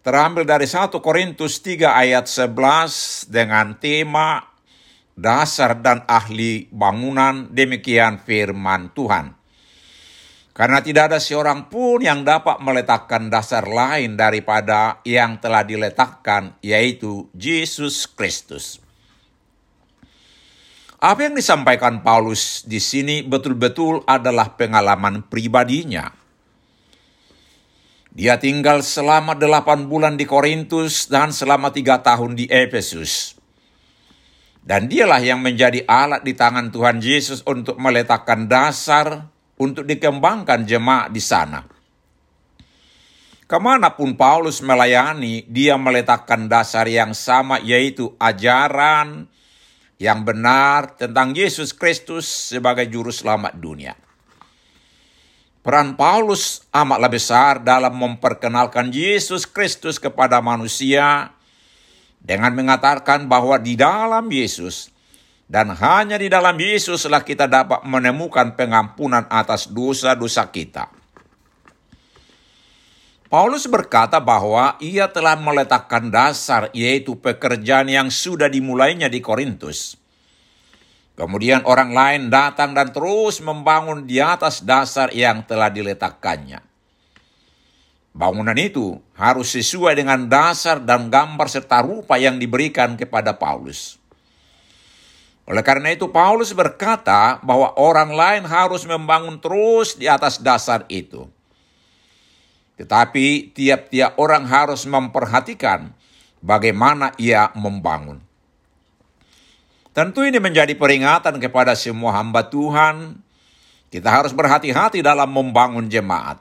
terambil dari 1 Korintus 3 ayat 11 dengan tema dasar dan ahli bangunan demikian firman Tuhan. Karena tidak ada seorang pun yang dapat meletakkan dasar lain daripada yang telah diletakkan, yaitu Yesus Kristus. Apa yang disampaikan Paulus di sini betul-betul adalah pengalaman pribadinya Dia tinggal selama delapan bulan di Korintus dan selama tiga tahun di Efesus. Dan dialah yang menjadi alat di tangan Tuhan Yesus untuk meletakkan dasar untuk dikembangkan jemaat di sana. Ke mana pun Paulus melayani, dia meletakkan dasar yang sama yaitu ajaran yang benar tentang Yesus Kristus sebagai juru selamat dunia. Peran Paulus amatlah besar dalam memperkenalkan Yesus Kristus kepada manusia dengan mengatakan bahwa di dalam Yesus dan hanya di dalam Yesuslah kita dapat menemukan pengampunan atas dosa-dosa kita. Paulus berkata bahwa ia telah meletakkan dasar yaitu pekerjaan yang sudah dimulainya di Korintus Kemudian orang lain datang dan terus membangun di atas dasar yang telah diletakkannya. Bangunan itu harus sesuai dengan dasar dan gambar serta rupa yang diberikan kepada Paulus. Oleh karena itu Paulus berkata bahwa orang lain harus membangun terus di atas dasar itu. Tetapi tiap-tiap orang harus memperhatikan bagaimana ia membangun. Tentu ini menjadi peringatan kepada semua hamba Tuhan. Kita harus berhati-hati dalam membangun jemaat.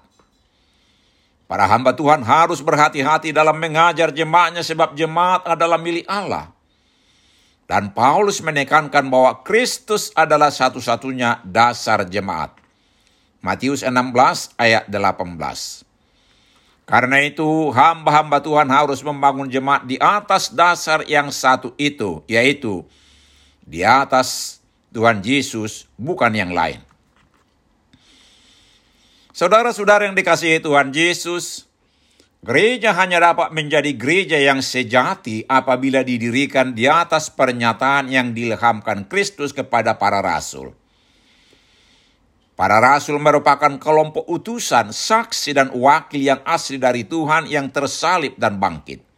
Para hamba Tuhan harus berhati-hati dalam mengajar jemaatnya sebab jemaat adalah milik Allah. Dan Paulus menekankan bahwa Kristus adalah satu-satunya dasar jemaat. Matius 16 ayat 18. Karena itu hamba-hamba Tuhan harus membangun jemaat di atas dasar yang satu itu, yaitu di atas Tuhan Yesus, bukan yang lain. Saudara-saudara yang dikasihi Tuhan Yesus, gereja hanya dapat menjadi gereja yang sejati apabila didirikan di atas pernyataan yang dilhamkan Kristus kepada para rasul. Para rasul merupakan kelompok utusan, saksi, dan wakil yang asli dari Tuhan yang tersalib dan bangkit.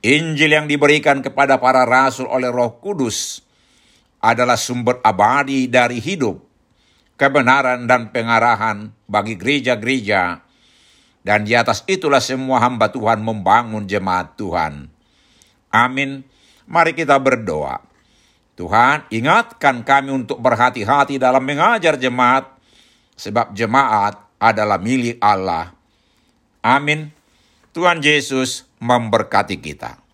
Injil yang diberikan kepada para rasul oleh Roh Kudus adalah sumber abadi dari hidup, kebenaran dan pengarahan bagi gereja-gereja dan di atas itulah semua hamba Tuhan membangun jemaat Tuhan. Amin. Mari kita berdoa. Tuhan, ingatkan kami untuk berhati-hati dalam mengajar jemaat, sebab jemaat adalah milik Allah. Amin. Tuhan Yesus memberkati kita.